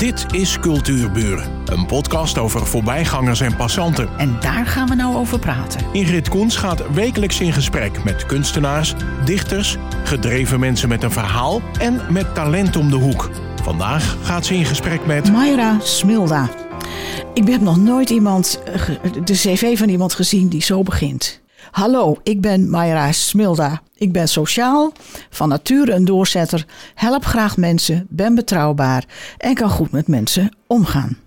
Dit is Cultuurburen, een podcast over voorbijgangers en passanten. En daar gaan we nou over praten. Ingrid Koens gaat wekelijks in gesprek met kunstenaars, dichters, gedreven mensen met een verhaal en met talent om de hoek. Vandaag gaat ze in gesprek met Mayra Smilda. Ik heb nog nooit iemand, eh, de cv van iemand gezien die zo begint. Hallo, ik ben Mayra Smilda. Ik ben sociaal, van nature een doorzetter, help graag mensen, ben betrouwbaar en kan goed met mensen omgaan.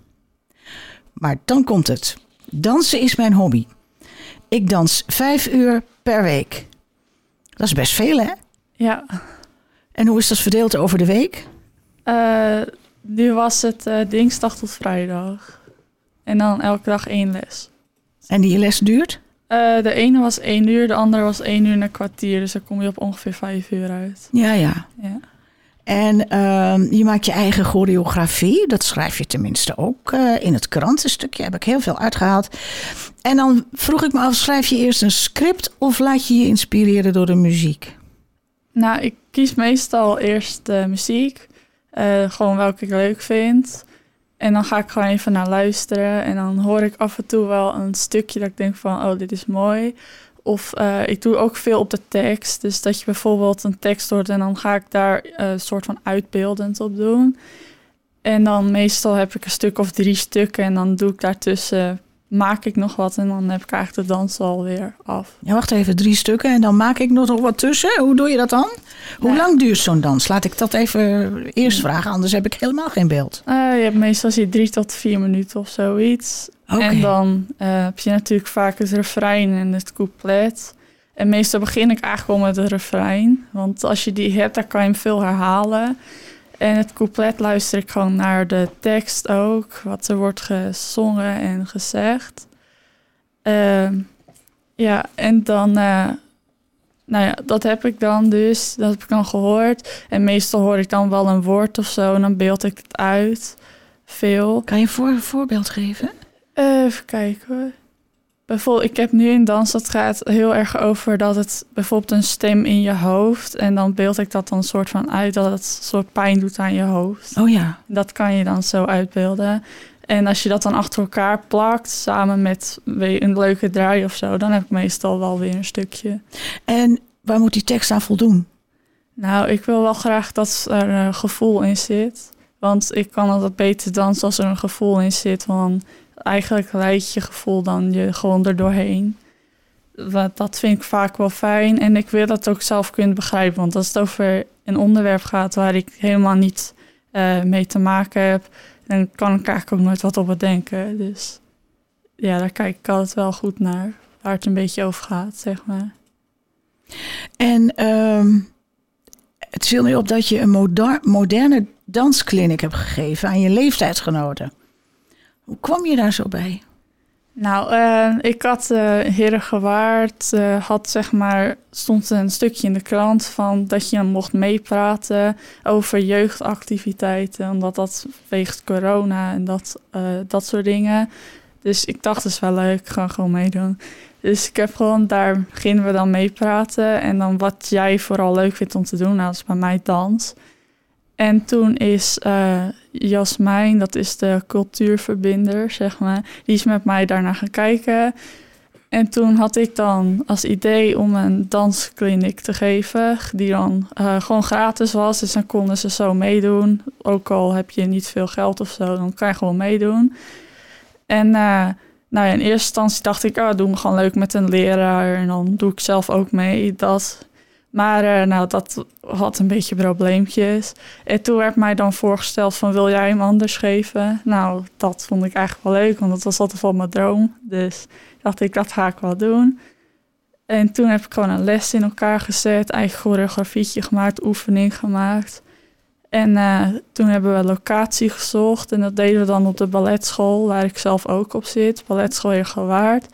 Maar dan komt het. Dansen is mijn hobby. Ik dans vijf uur per week. Dat is best veel, hè? Ja, En hoe is dat verdeeld over de week? eh, nu was het eh, dinsdag tot vrijdag. En dan elke dag één les. En die les duurt? Eh, de ene was één uur, de andere was één uur en een kwartier. Dus dan kom je op ongeveer vijf uur uit. Ja, ja. Ja, En ehm, je maakt je eigen choreografie. Dat schrijf je tenminste ook eh, in het krantenstukje. Heb ik heel veel uitgehaald. En dan vroeg ik me af, schrijf je eerst een script of laat je je inspireren door de muziek? Nou, ik kies meestal eerst de muziek. eh, gewoon welke ik leuk vind. En dan ga ik gewoon even naar luisteren. En dan hoor ik af en toe wel een stukje dat ik denk van... oh, dit is mooi. Of eh, ik doe ook veel op de tekst. Dus dat je bijvoorbeeld een tekst hoort... en dan ga ik daar eh, een soort van uitbeeldend op doen. En dan meestal heb ik een stuk of drie stukken... en dan doe ik daartussen... maak ik nog wat en dan heb ik eigenlijk de dans alweer af. Ja, wacht even, drie stukken en dan maak ik nog wat tussen. Hoe doe je dat dan? Hoe Ja. lang duurt zo'n dans? Laat ik dat even eerst vragen, anders heb ik helemaal geen beeld. Eh, je hebt meestal zie je drie tot vier minuten of zoiets. Oké. En dan eh, heb je natuurlijk vaak het refrein en het couplet. En meestal begin ik eigenlijk al met het refrein. Want als je die hebt, dan kan je hem veel herhalen. En het couplet luister ik gewoon naar de tekst ook. Wat er wordt gezongen en gezegd. Ehm, ja, en dan... eh, nou ja, dat heb ik dan dus. Dat heb ik dan gehoord. En meestal hoor ik dan wel een woord of zo. En dan beeld ik het uit. Veel. Kan je een voor, voorbeeld geven? Eh, even kijken hoor. Bijvoorbeeld, ik heb nu een dans dat gaat heel erg over dat het bijvoorbeeld een stem in je hoofd. En dan beeld ik dat dan soort van uit dat het een soort pijn doet aan je hoofd. Oh ja. Dat kan je dan zo uitbeelden. En als je dat dan achter elkaar plakt, samen met een leuke draai of zo, dan heb ik meestal wel weer een stukje. En waar moet die tekst aan voldoen? Nou, ik wil wel graag dat er een gevoel in zit. Want ik kan altijd beter dansen als er een gevoel in zit. Want eigenlijk leidt je gevoel dan je gewoon er doorheen. Want dat vind ik vaak wel fijn. En ik wil dat ook zelf kunnen begrijpen. Want als het over een onderwerp gaat waar ik helemaal niet eh, mee te maken heb... dan kan ik eigenlijk ook nooit wat op bedenken. Dus ja, daar kijk ik altijd wel goed naar. Waar het een beetje over gaat, zeg maar. En ehm, het viel me op dat je een moder- moderne danskliniek hebt gegeven aan je leeftijdsgenoten. Hoe kwam je daar zo bij? Nou, eh, ik had eh Herengewaard, eh had zeg maar, stond een stukje in de krant van dat je mocht meepraten over jeugdactiviteiten, omdat dat weegt corona en dat, dat soort dingen. Dus ik dacht, dat is wel leuk, ik ga gewoon meedoen. Dus ik heb gewoon, daar beginnen we dan meepraten. En dan wat jij vooral leuk vindt om te doen, nou, dat is bij mij dans. En toen is eh Jasmijn, dat is de cultuurverbinder, zeg maar, die is met mij daarna gaan kijken. En toen had ik dan als idee om een danskliniek te geven, die dan eh, gewoon gratis was. Dus dan konden ze zo meedoen. Ook al heb je niet veel geld of zo, dan kan je gewoon meedoen. En eh, nou ja, in eerste instantie dacht ik, oh, doe me gewoon leuk met een leraar. En dan doe ik zelf ook mee, dat. Maar eh, nou, dat had een beetje probleempjes. En toen werd mij dan voorgesteld van, wil jij hem anders geven? Nou, dat vond ik eigenlijk wel leuk, want dat was altijd wel mijn droom. Dus dacht ik, dat ga ik wel doen. En toen heb ik gewoon een les in elkaar gezet, eigen choreografietje gemaakt, oefening gemaakt. En eh, toen hebben we locatie gezocht en dat deden we dan op de balletschool, waar ik zelf ook op zit, balletschool gewaard.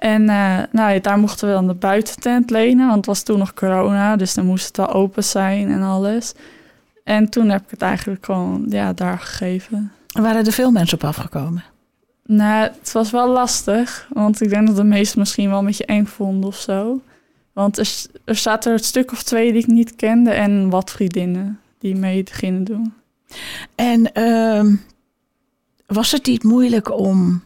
En eh, nou, ja, daar mochten we dan de buitentent lenen, want het was toen nog corona, dus dan moest het wel open zijn en alles. En toen heb ik het eigenlijk gewoon ja, daar gegeven. Waren er veel mensen op afgekomen. Nou, het was wel lastig, want ik denk dat de meesten misschien wel een beetje eng vonden of zo. Want er, er zaten er een stuk of twee die ik niet kende en wat vriendinnen die mee gingen doen. En ehm, was het niet moeilijk om,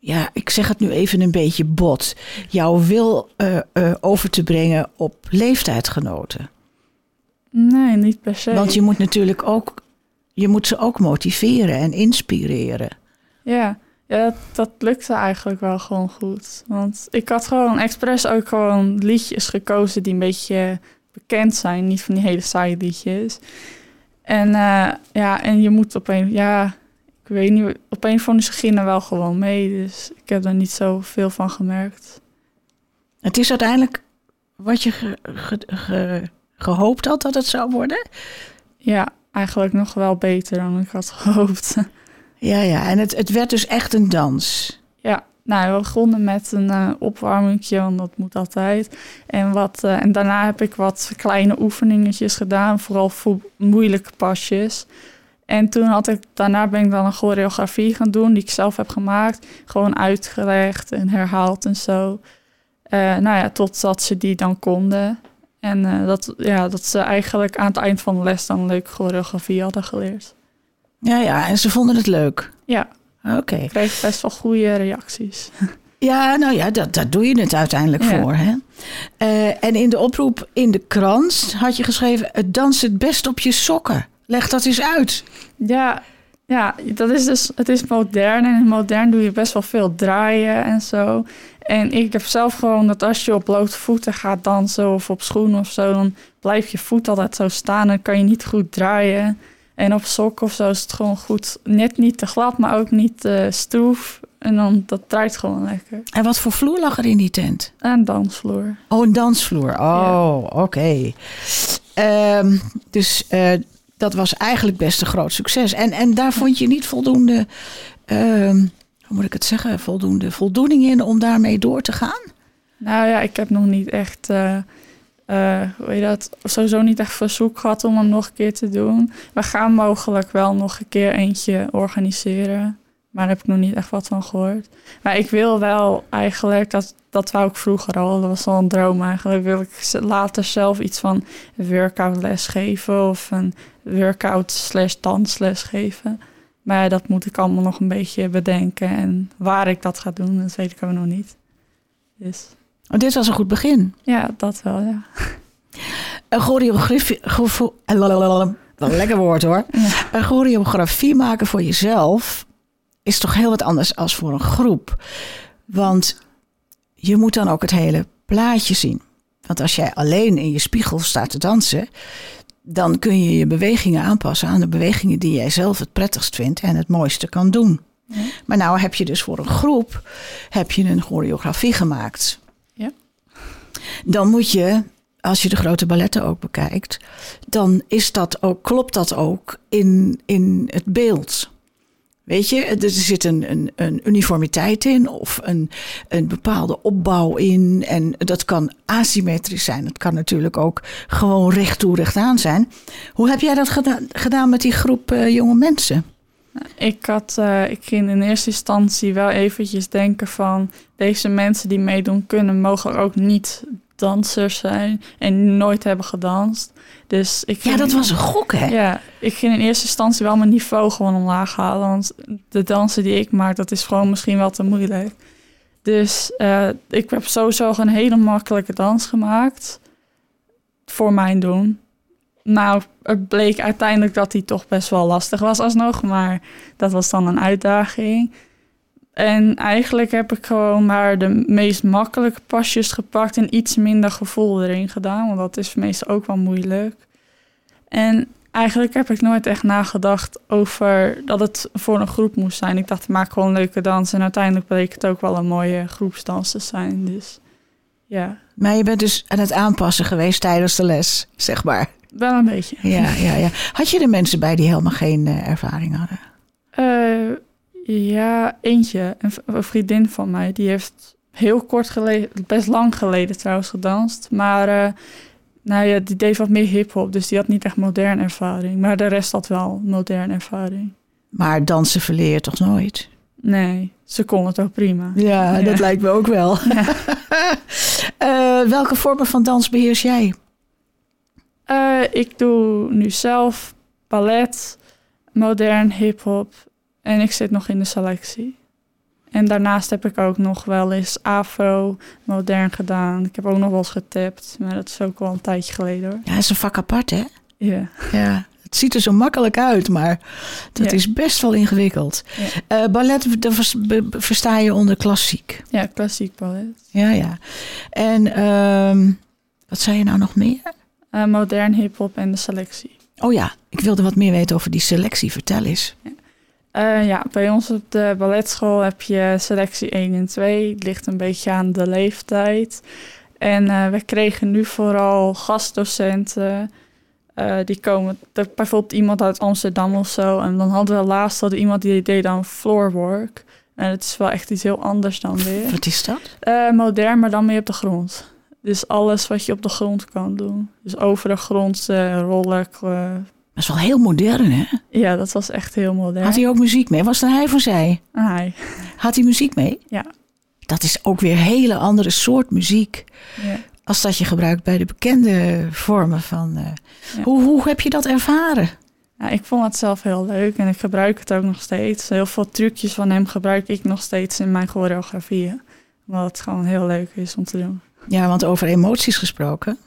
ja, ik zeg het nu even een beetje bot, jouw wil eh, eh, over te brengen op leeftijdgenoten? Nee, niet per se. Want je moet natuurlijk ook, je moet ze ook motiveren en inspireren. Ja, ja dat, dat lukte eigenlijk wel gewoon goed. Want ik had gewoon expres ook gewoon liedjes gekozen die een beetje bekend zijn. Niet van die hele saaie liedjes. En eh, ja, en je moet op een, ja, ik weet niet, op een of andere ze gingen wel gewoon mee. Dus ik heb daar niet zoveel van gemerkt. Het is uiteindelijk wat je ge- ge- ge- gehoopt had dat het zou worden. Ja, eigenlijk nog wel beter dan ik had gehoopt. Ja, ja. En het, het werd dus echt een dans. Ja, nou, we begonnen met een eh opwarmingje, want dat moet altijd. En, wat, eh, en daarna heb ik wat kleine oefeningetjes gedaan, vooral voor moeilijke pasjes. En toen had ik, daarna ben ik dan een choreografie gaan doen, die ik zelf heb gemaakt. Gewoon uitgelegd en herhaald en zo. Eh, nou ja, totdat ze die dan konden. En eh, dat, ja, dat ze eigenlijk aan het eind van de les dan een leuke choreografie hadden geleerd. Ja, ja. En ze vonden het leuk. Ja, Oké. ik kreeg best wel goede reacties. Ja, nou ja, dat, daar doe je het uiteindelijk Ja. voor. Hè? Eh, en in de oproep in de krant had je geschreven... het danst het best op je sokken. Leg dat eens uit. Ja, ja, dat is dus, het is modern en in modern doe je best wel veel draaien en zo. En ik heb zelf gewoon dat als je op blote voeten gaat dansen of op schoenen of zo, dan blijft je voet altijd zo staan en kan je niet goed draaien. En op sokken of zo is het gewoon goed, net niet te glad, maar ook niet te stroef. En dan, dat draait gewoon lekker. En wat voor vloer lag er in die tent? En dansvloer. Oh, een dansvloer. Oh, oké. Ehm, dus eh, dat was eigenlijk best een groot succes. En, en daar vond je niet voldoende, ehm, hoe moet ik het zeggen, voldoende voldoening in om daarmee door te gaan? Nou ja, ik heb nog niet echt, eh eh, hoe heet dat, sowieso niet echt verzoek gehad om hem nog een keer te doen. We gaan mogelijk wel nog een keer eentje organiseren, maar daar heb ik nog niet echt wat van gehoord. Maar ik wil wel eigenlijk, dat, dat wou ik vroeger al, dat was al een droom eigenlijk, wil ik later zelf iets van workout les geven of een workout slash dansles geven. Maar dat moet ik allemaal nog een beetje bedenken en waar ik dat ga doen, dat weet ik ook nog niet. Dus... Oh, dit was een goed begin. Ja, dat wel, ja. Een choreografie. Wat een lekker woord hoor. Ja. Een choreografie maken voor jezelf is toch heel wat anders als voor een groep. Want je moet dan ook het hele plaatje zien. Want als jij alleen in je spiegel staat te dansen, dan kun je je bewegingen aanpassen aan de bewegingen die jij zelf het prettigst vindt en het mooiste kan doen. Ja. Maar nou heb je dus voor een groep heb je een choreografie gemaakt. Ja. Dan moet je, als je de grote balletten ook bekijkt, dan is dat ook, klopt dat ook in, in het beeld. Weet je, er zit een, een, een uniformiteit in of een, een bepaalde opbouw in. En dat kan asymmetrisch zijn. Het kan natuurlijk ook gewoon recht toe, recht aan zijn. Hoe heb jij dat gedaan, gedaan met die groep eh, jonge mensen? Ik, had, eh, ik ging in eerste instantie wel eventjes denken van... deze mensen die meedoen kunnen mogelijk ook niet dansers zijn... en nooit hebben gedanst. Dus ik Ja, dat was een gok, hè? Ja, ik ging in eerste instantie wel mijn niveau gewoon omlaag halen. Want de dansen die ik maak, dat is gewoon misschien wel te moeilijk. Dus eh, ik heb sowieso een hele makkelijke dans gemaakt. Voor mijn doen. Nou, het bleek uiteindelijk dat die toch best wel lastig was alsnog. Maar dat was dan een uitdaging. En eigenlijk heb ik gewoon maar de meest makkelijke pasjes gepakt en iets minder gevoel erin gedaan. Want dat is meestal ook wel moeilijk. En eigenlijk heb ik nooit echt nagedacht over dat het voor een groep moest zijn. Ik dacht, ik maak gewoon leuke dansen. En uiteindelijk bleek het ook wel een mooie groepsdans te zijn. Dus ja, Maar je bent dus aan het aanpassen geweest tijdens de les, zeg maar. wel een beetje. Ja, ja, ja. Had je er mensen bij die helemaal geen eh, ervaring hadden? Eh, ja, eentje, een, vriendin van mij, die heeft heel kort geleden, best lang geleden trouwens, gedanst. Maar eh, nou ja, die deed wat meer hip-hop, dus die had niet echt moderne ervaring. Maar de rest had wel moderne ervaring. Maar dansen verleer je toch nooit? Nee, ze kon het ook prima. Ja, Ja. dat lijkt me ook wel. Eh, welke vormen van dans beheers jij? Eh, ik doe nu zelf ballet, modern, hip-hop. En ik zit nog in de selectie. En daarnaast heb ik ook nog wel eens afro, modern gedaan. Ik heb ook nog wel eens getapt, maar dat is ook wel een tijdje geleden hoor. Ja, dat is een vak apart, hè? Ja. Ja. Het ziet er zo makkelijk uit, maar dat Ja. is best wel ingewikkeld. Ja. Eh, ballet, vers- be- versta je onder klassiek. Ja, klassiek ballet. Ja, ja. En ehm, wat zei je nou nog meer? Eh, modern, hip-hop en de selectie. Oh ja, ik wilde wat meer weten over die selectie. Vertel eens. Eh, ja, bij ons op de balletschool heb je selectie 1 en 2. Het ligt een beetje aan de leeftijd. En eh, we kregen nu vooral gastdocenten. Eh, die komen, bijvoorbeeld iemand uit Amsterdam of zo. En dan hadden we laatst hadden iemand die deed dan floorwork. En het is wel echt iets heel anders dan weer. Wat is dat? Modern, maar dan meer op de grond. Dus alles wat je op de grond kan doen. Dus over de grond rollen. Dat is wel heel modern, hè? ja, dat was echt heel modern. Had hij ook muziek mee? Was het een hij of zij? Hij. Had hij muziek mee? Ja. Dat is ook weer een hele andere soort muziek. Ja. Als dat je gebruikt bij de bekende vormen van. eh, Ja. hoe, hoe heb je dat ervaren? Ja, ik vond het zelf heel leuk en ik gebruik het ook nog steeds. Heel veel trucjes van hem gebruik ik nog steeds in mijn choreografieën. Omdat het gewoon heel leuk is om te doen. Ja, want over emoties gesproken.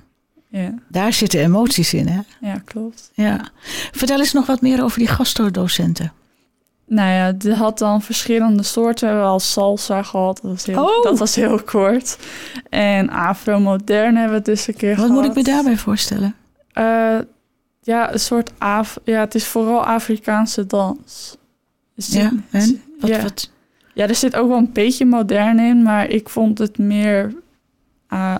Ja, Daar zitten emoties in, hè? ja klopt. Ja. Vertel eens nog wat meer over die gastdocenten. Nou ja, die had dan verschillende soorten. We hebben al salsa gehad, dat was heel, Oh. dat was heel kort. En afro-modern hebben we dus een keer Wat gehad. moet ik me daarbij voorstellen? Eh, ja, een soort Af... Ja, het is vooral Afrikaanse dans. Dus Ja, en? Wat, ja. wat? Ja, er zit ook wel een beetje modern in, maar ik vond het meer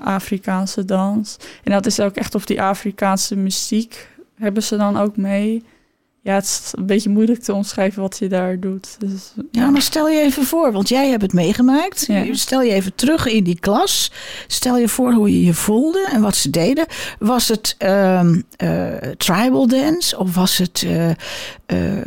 Afrikaanse dans. En dat is ook echt op die Afrikaanse muziek hebben ze dan ook mee. Ja, het is een beetje moeilijk te omschrijven wat je daar doet. Dus, Ja, maar stel je even voor, want jij hebt het meegemaakt. Ja. Stel je even terug in die klas. Stel je voor hoe je je voelde en wat ze deden. Was het ehm, eh, tribal dance of was het... eh, eh,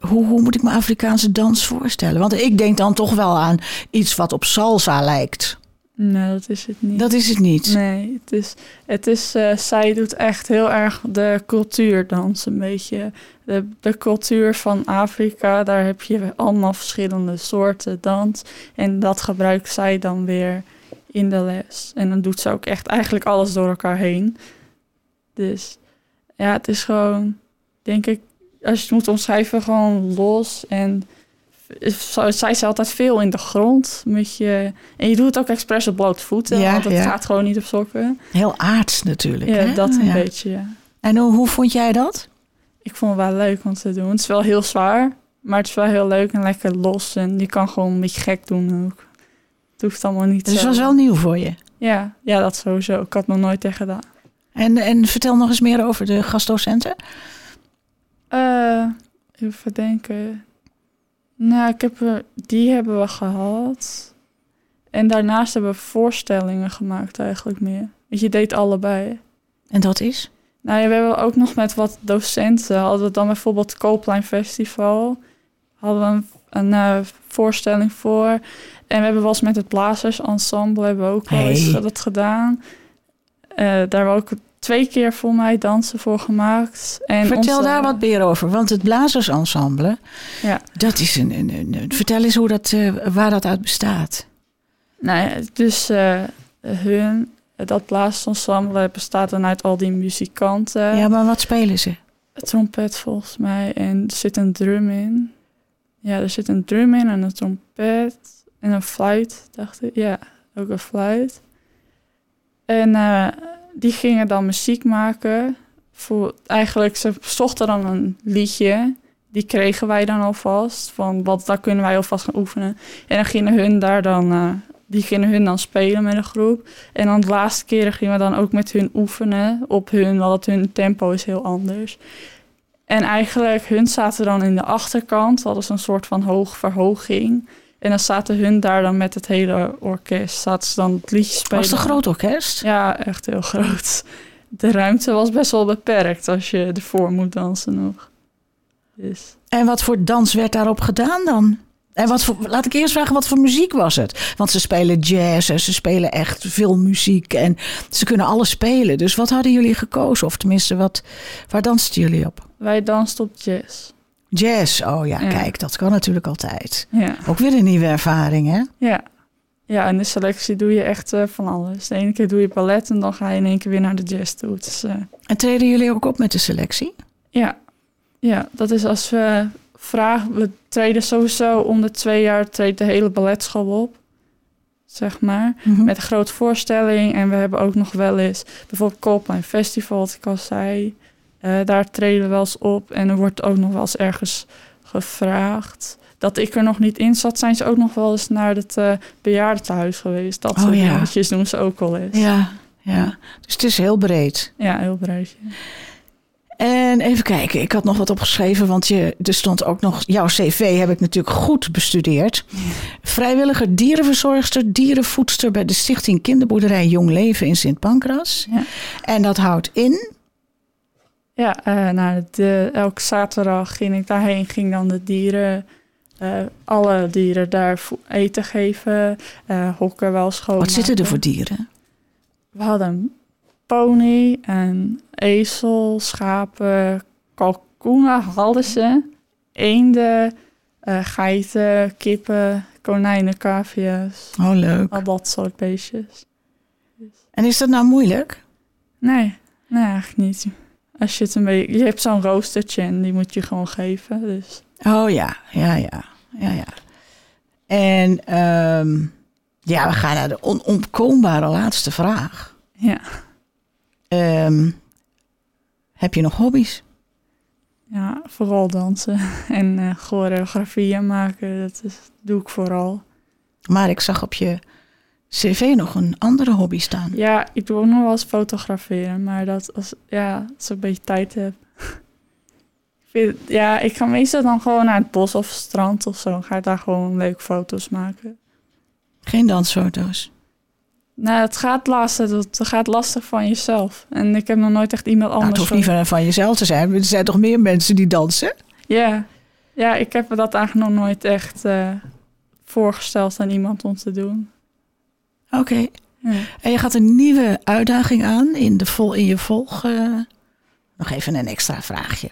hoe, hoe moet ik me Afrikaanse dans voorstellen? Want ik denk dan toch wel aan iets wat op salsa lijkt. Nee, dat is het niet. Dat is het niet. Nee, het is, het is eh, zij doet echt heel erg de cultuurdans een beetje. De, de cultuur van Afrika, daar heb je allemaal verschillende soorten dans. En dat gebruikt zij dan weer in de les. En dan doet ze ook echt eigenlijk alles door elkaar heen. Dus ja, het is gewoon, denk ik, als je het moet omschrijven, gewoon los. En zij is altijd veel in de grond. Met je, en je doet het ook expres op blote voeten, Ja, want het ja. gaat gewoon niet op sokken. Heel aards natuurlijk. Ja, hè? dat een Ja. beetje, ja. En hoe, hoe vond jij dat? Ik vond het wel leuk om te doen. Het is wel heel zwaar, maar het is wel heel leuk en lekker los. En je kan gewoon een beetje gek doen ook. Het hoeft allemaal niet Dus het was wel nieuw voor je. Ja, ja, dat sowieso. Ik had nog nooit tegen gedaan. En, en vertel nog eens meer over de gastdocenten. Eh, even denken. Nou, ik heb er, die hebben we gehad. En daarnaast hebben we voorstellingen gemaakt eigenlijk meer. Want je deed allebei. En dat is? Nou ja, we hebben ook nog met wat docenten. Hadden we dan bijvoorbeeld het Kooplein Festival. Hadden we een, een eh, voorstelling voor. En we hebben wel eens met het Blazersensemble hebben we ook wel eens Hey. dat gedaan. Eh, daar hebben we ook twee keer voor mij dansen voor gemaakt. En Vertel onze- daar wat meer over. Want het Blazersensemble, Ja. dat is een, een, een, een- Vertel eens hoe dat, eh, waar dat uit bestaat. Nou ja, dus eh, hun, dat Blazersensemble bestaat dan uit al die muzikanten. ja, maar wat spelen ze? trompet volgens mij. En er zit een drum in. Ja, er zit een drum in en een trompet. En een fluit, dacht ik. Ja, ook een fluit. En eh, die gingen dan muziek maken. Voor, eigenlijk, ze zochten dan een liedje. Die kregen wij dan alvast. Van wat, daar kunnen wij alvast gaan oefenen. En dan gingen hun daar dan... eh, die gingen hun dan spelen met een groep. En dan de laatste keren gingen we dan ook met hun oefenen op hun, want hun tempo is heel anders. En eigenlijk, hun zaten dan in de achterkant, hadden ze een soort van hoogverhoging. En dan zaten hun daar dan met het hele orkest, zaten ze dan het liedje spelen. Was het een groot orkest? Ja, echt heel groot. De ruimte was best wel beperkt als je ervoor moet dansen nog. Dus En wat voor dans werd daarop gedaan dan? En wat voor, laat ik eerst vragen, wat voor muziek was het? Want ze spelen jazz en ze spelen echt veel muziek en ze kunnen alles spelen. Dus wat hadden jullie gekozen? Of tenminste, wat, waar dansten jullie op? wij dansten op jazz. Jazz, oh ja, Ja. kijk, dat kan natuurlijk altijd. Ja, Ook weer een nieuwe ervaring, hè? ja. Ja, in de selectie doe je echt eh, van alles. De ene keer doe je ballet en dan ga je in één keer weer naar de jazz toe. Eh, En treden jullie ook op met de selectie? ja. ja, dat is als we vragen... We treden sowieso om de twee jaar treedt de hele balletschool op. Zeg maar. Mhm. Met een grote voorstelling. En we hebben ook nog wel eens bijvoorbeeld Coldplay Festival, wat ik al zei. Eh, daar treden we wel eens op. En er wordt ook nog wel eens ergens gevraagd. Dat ik er nog niet in zat, zijn ze ook nog wel eens naar het eh bejaardentehuis geweest. Dat Oh, soort ja. dingetjes doen ze ook wel eens. Ja, ja. Dus het is heel breed. Ja, heel breed. ja. En even kijken, ik had nog wat opgeschreven, want je, er stond ook nog... Jouw cv heb ik natuurlijk goed bestudeerd. Vrijwilliger dierenverzorgster, dierenvoedster... bij de Stichting Kinderboerderij Jong Leven in Sint Pancras. Ja. En dat houdt in... Ja, eh, nou, de, elke zaterdag ging ik daarheen, ging dan de dieren, eh, alle dieren daar eten geven, eh hokken wel schoon. Wat zitten er voor dieren? We hadden een pony, een ezel, schapen, kalkoenen hadden ze, eenden, geiten, kippen, konijnen, cavia's, Oh, leuk. al dat soort beestjes. En is dat nou moeilijk? Nee, nee, eigenlijk niet. Als je het een beetje, je hebt zo'n roostertje en die moet je gewoon geven, dus... Oh ja, ja, ja. ja, ja. En ehm, ja, we gaan naar de onontkombare laatste vraag. Ja. Ehm, heb je nog hobby's? Ja, vooral dansen en eh choreografieën maken, dat is, doe ik vooral. Maar ik zag op je cv nog een andere hobby staan. Ja, ik doe ook nog wel eens fotograferen, maar dat als, ja, als ik een beetje tijd heb. ik vind, ja, ik ga meestal dan gewoon naar het bos of strand of zo. Dan ga ik daar gewoon leuke foto's maken. Geen dansfoto's. Nou, het gaat lastig, het gaat lastig van jezelf. En ik heb nog nooit echt iemand Nou, het anders... hoeft niet van, van jezelf te zijn. Er zijn toch meer mensen die dansen? Ja. ja, ik heb me dat eigenlijk nog nooit echt eh, voorgesteld aan iemand om te doen. Oké. Ja. En je gaat een nieuwe uitdaging aan in, de vol, in je volg... eh, nog even een extra vraagje.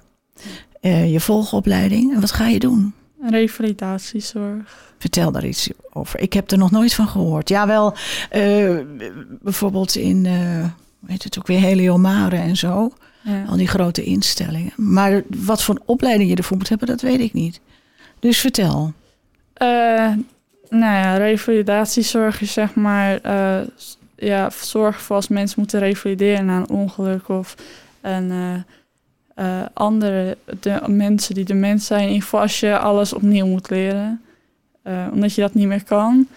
Eh, je volgopleiding. En wat ga je doen? Revalidatiezorg. Vertel daar iets over. Ik heb er nog nooit van gehoord. Jawel, eh bijvoorbeeld in, hoe heet het ook weer, Heliomare en zo. Ja. Al die grote instellingen. Maar wat voor opleiding je ervoor moet hebben, dat weet ik niet. Dus vertel. Eh, nou ja, revalidatiezorg is zeg maar s- ja, zorg voor als mensen moeten revalideren na een ongeluk of een eh, eh, andere de, mensen die dement zijn. In geval als je alles opnieuw moet leren, omdat je dat niet meer kan.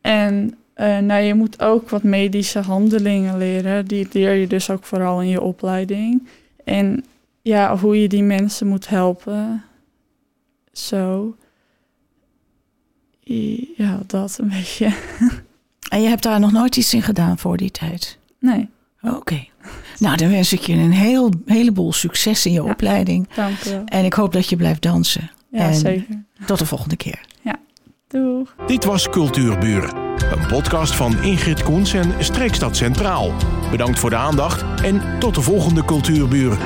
En nou, je moet ook wat medische handelingen leren. Die leer je dus ook vooral in je opleiding. En ja, hoe je die mensen moet helpen. Zo. Ja, dat een beetje. En je hebt daar nog nooit iets in gedaan voor die tijd? Nee, Oké. Nou, dan wens ik je een heel, heleboel succes in je Ja. opleiding. dank u wel. En ik hoop dat je blijft dansen. Ja, En- zeker. Tot de volgende keer. Doeg. Dit was Cultuurburen, een podcast van Ingrid Koens en Streekstad Centraal. Bedankt voor de aandacht en tot de volgende Cultuurburen.